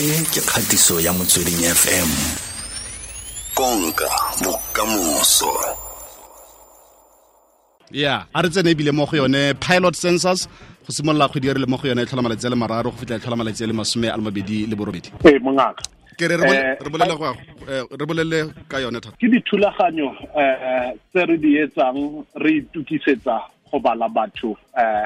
e ke kgatiso ya motsweding fm konka bokamoso. Ya a re tsene ebile mo go yone pilot sensors go simolola kgwedi ya re le mo go yone e tlhola malatsi a le mararo go fitlha e tlhola malatsi a le masome a le mabedi le borobedi. Ee mongaka. Ke re Eh, bolele eh, re bolele ka yone thata. Ke dithulaganyo eh tse re di etsang re itukisetsa go bala batho eh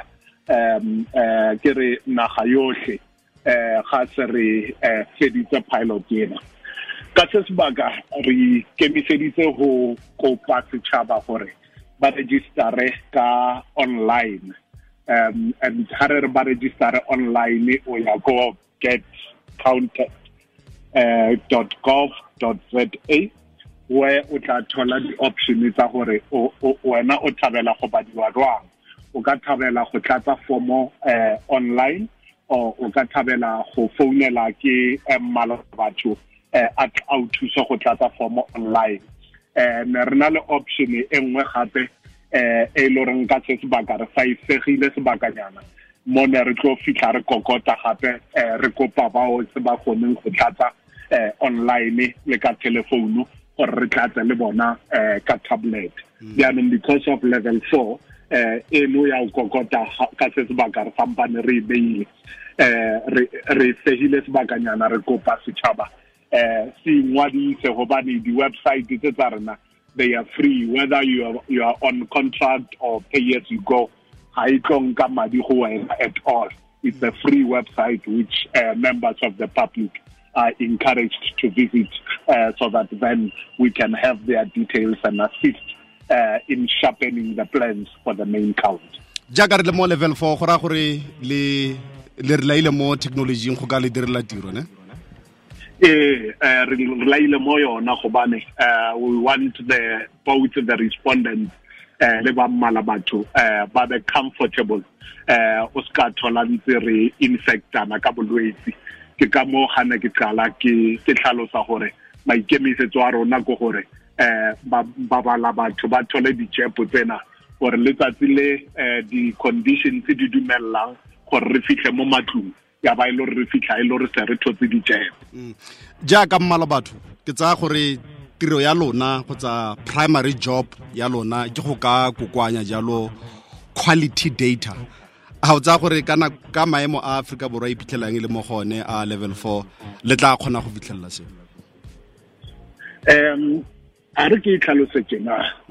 um eh ke re naga yohle eh ga se re eh feditse pilot ena. Ka se sebaka re kemiseditse go kopa setšhaba gore ba registere ka online. Um and ga re re ba registere online o ya go get counted uh, .gov.za where o tla thola di-option tsa gore wena o thabela go badiwa jwang. O ka thabela go tlatsa formo uh, online o ka thabela go founela ke eh, mmala batho a a o thusa go tlatsa form online. Um re na le option e nngwe gape eh e le reng ka se sebaka re sa isegile sebakanyana. Mo ne re tlo fitlha re kokota gape eh re kopa bao se ba kgoneng go tlatsa eh online le ka telephone gore re tlatse le bona eh ka tablet. Jaanong because of level four eh e no ya go kokota ka se sebaka re sampane re beile. Eh re segile sebakanyana re kopa setšhaba eh se ingwadise gobane di-website tse tsa rena they are free. Whether you are, you are on contract or pay as you go madi go wena at all. It's a free website which uh, members of the public are encouraged to visit uh, so that then we can have their details and assist uh, in sharpening the plans for the main count. Jaaka re le mo level 4 go raya gore le le re laile mo technologyng go ka le direla tiro ne? Eh eh, re laile mo yona gobane uh, we want the both the respondents eh le ba mmala batho eh ba be comfortable. Eh o ska thola ntse re infectana ka bolwetsi ke ka mo gane ke qala ke ke tlhalosa gore maikemisetso a rona go gore eh ba ba bala batho ba thole ditšepo tsena gore letsatsi le eh di-conditions di dumellang gore re fitlhe mo matlong. Ya ba e le gore re fitlha e le gore se re thotse ditšepo jaaka mmala batho ke tsaya gore tiro ya lona kgotsa primary job ya lona ke go ka kokoanya jalo quality data. A o tsaya gore ka maemo a aforika borwa iphitlhelang e le mo gone a level four le tla kgona go fitlhelela seo Um,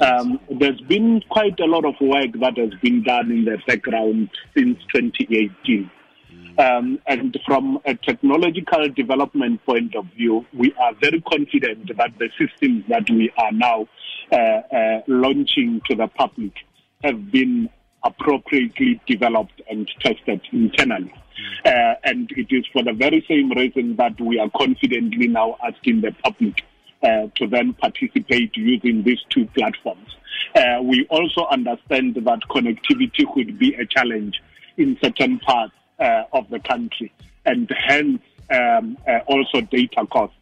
um, there's been quite a lot of work that has been done in the background since 2018. Um, and from a technological development point of view, we are very confident that the systems that we are now uh, uh, launching to the public have been appropriately developed and tested internally. Uh, and it is for the very same reason that we are confidently now asking the public to then participate using these two platforms. Uh, we also understand that connectivity could be a challenge in certain parts uh, of the country, and hence um, uh, also data costs.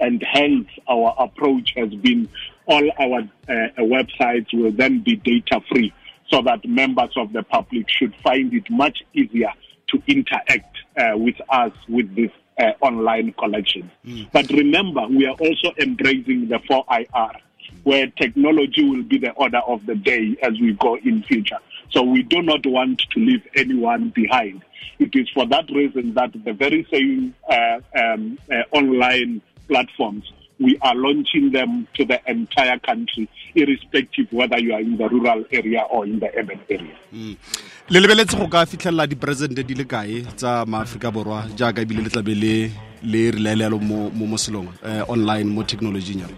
And hence, our approach has been all our uh, websites will then be data free so that members of the public should find it much easier to interact uh, with us with this uh, online collection. But remember, we are also embracing the 4IR, where technology will be the order of the day as we go in future. So we do not want to leave anyone behind. It is for that reason that the very same uh, um, uh, online platforms we are launching them to the entire country, irrespective whether you are in the rural area or in the urban area. le lebeletse go ka fitlhelela diperesente di le kae tsa maaforika borwa jaaka ebile le tlabe le le re laelealo mo mo selong eh, online mo technologyng yalo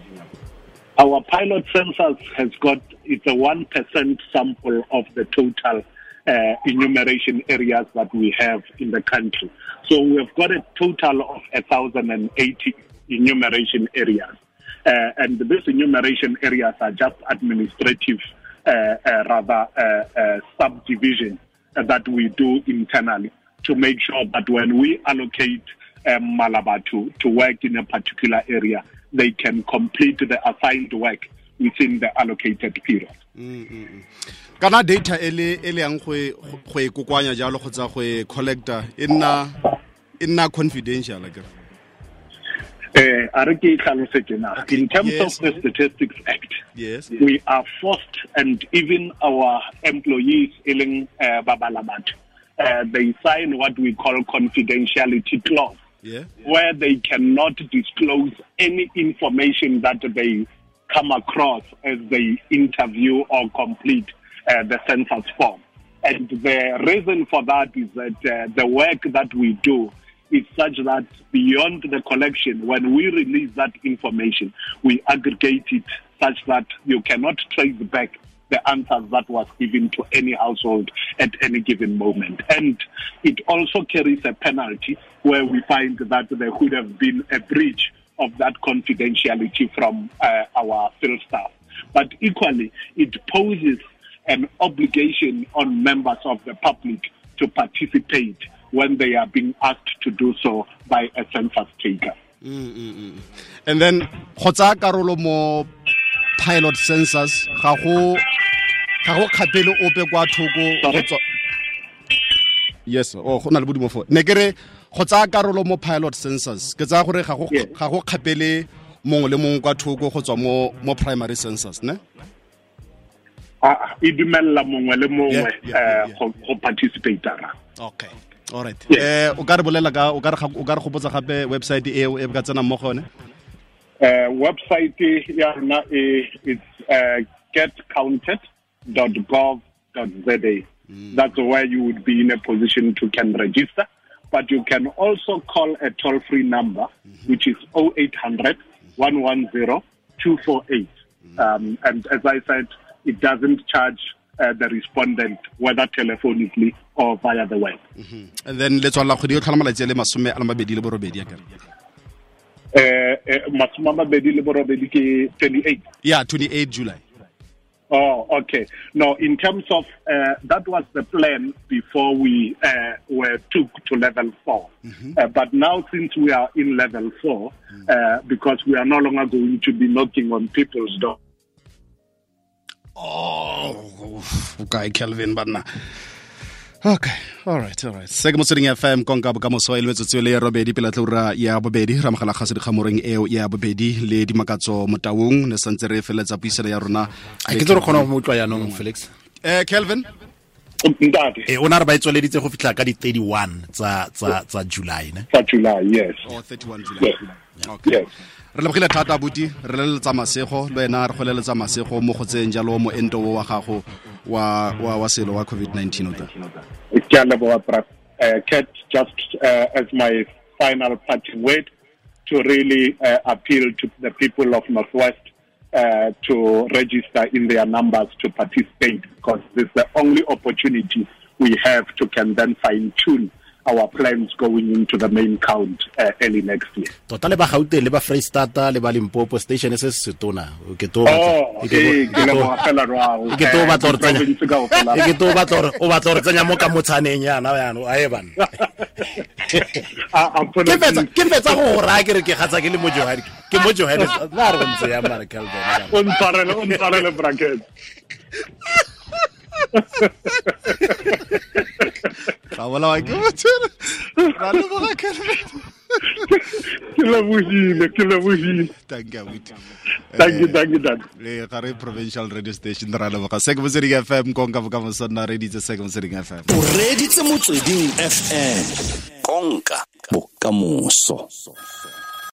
Our pilot census has got it's a one percent sample of the total uh, enumeration areas that we have in the country. So we have got a total of a thousand and eighty enumeration areas, uh, and these enumeration areas are just administrative, uh, uh, rather uh, uh, subdivision uh, that we do internally to make sure that when we allocate um, Malaba to, to work in a particular area, they can complete the assigned work within the allocated period. kana data e le e le yang go e- go kokoanya jalo kgotsa go e collector e nna e nna confidential akere Eh, a re ke e tlhalosetse na. In terms Yes. of the Statistics Act, yes we are forced, and even our employees, iling uh, babalabat, uh, they sign what we call confidentiality clause, yeah where they cannot disclose any information that they come across as they interview or complete uh, the census form. And the reason for that is that uh, the work that we do is such that beyond the collection, when we release that information, we aggregate it such that you cannot trace back the answers that was given to any household at any given moment. And it also carries a penalty where we find that there could have been a breach of that confidentiality from uh, our field staff. But equally, it poses an obligation on members of the public to participate when they are being asked to do so by a census taker. Mm, mm, mm. and then go karolo mo pilot census ga go kgapele ope kwa yes o go na le bodimo fo ne ke re go tsaya karolo mo pilot census ke tsaya gore ga go ga go kgapele mongwe le mongwe kwa thoko go tswa mo mo primary census ne? Ah, e dumella mongwe le mongwe eh, go go participatera. okay all right. Yes. eh o ka re bolela ka o ka re o ka re gopotsa gape website e e ka tsena mo go yone Uh, website ya rona e it's uh, getcounted.gov.za. That's where you would be in a position to can register. But you can also call a toll-free number, which is 0800 110 248. Um, and as I said, it doesn't charge uh, the respondent, whether telephonically or via the web. and then le tswala kgwedi yo tlhola malatsi a le masome a le mabedi le borobedi akere Uh, uh, masome a mabedi le borobedi ke 28. yeah 28 july Oh, okay. No, in terms of uh, that was the plan before we uh, were took to level 4 Uh, but now, since we are in level four, uh, because we are no longer going to be knocking on people's door. Oh, okay, Calvin banna. Okay, all right, all right. Se ke motsweding FM konka bokamoso e le metsotso le ya robedi pela tloura ya bobedi. Ra mogala ga se dikgamoreng eo ya bobedi le dimakatso motaung. Ne santse re feletsa puisano ya rona. A ke tse re kgona go mo utlwa yaanong felix? Eh Kelvin? Ntate, e o na re ba e tsweleditse go fitlha ka di 31 tsa tsa tsa july ne? Tsa July, yes. oh 31 July. Yes. okay. Yes. Re lebogile thata abuti. Re leletsa masego le wena re go leletsa masego mo go tseng jalo mo ento wa gago wa wa wa selo wa covid-19 o Kat, just uh, as my final parting word, to really uh, appeal to the people of Northwest uh, to register in their numbers to participate because this is the only opportunity we have to can then fine tune our plans going into the main count uh, early next year. tota le ba gauteng le ba freestata le ba limpopo station se se setona ke to Oh, eh, ke leboha fela jwalo. ke to Eh, batla di-province kaofela. ke to batla gore o batla gore tsenya mo ka motshaneng yana yana a e bana ke fetsa ke fetsa go go raya ke re ke gatsa ke le mo Johann ke mo Johannes na re ntse ya mara Calvin O ntshwarele, o bracket. ga bola wa ke motsere ra leboga Calvin Ke lebohile, ke lebohile. thank you abuti Thank you, thank you, Dad. le ga re provincial radio station ra leboga se ke motsweding fm konka bokamoso nna reditse se ke motsweding fm o reditse motsweding fm konka bokamoso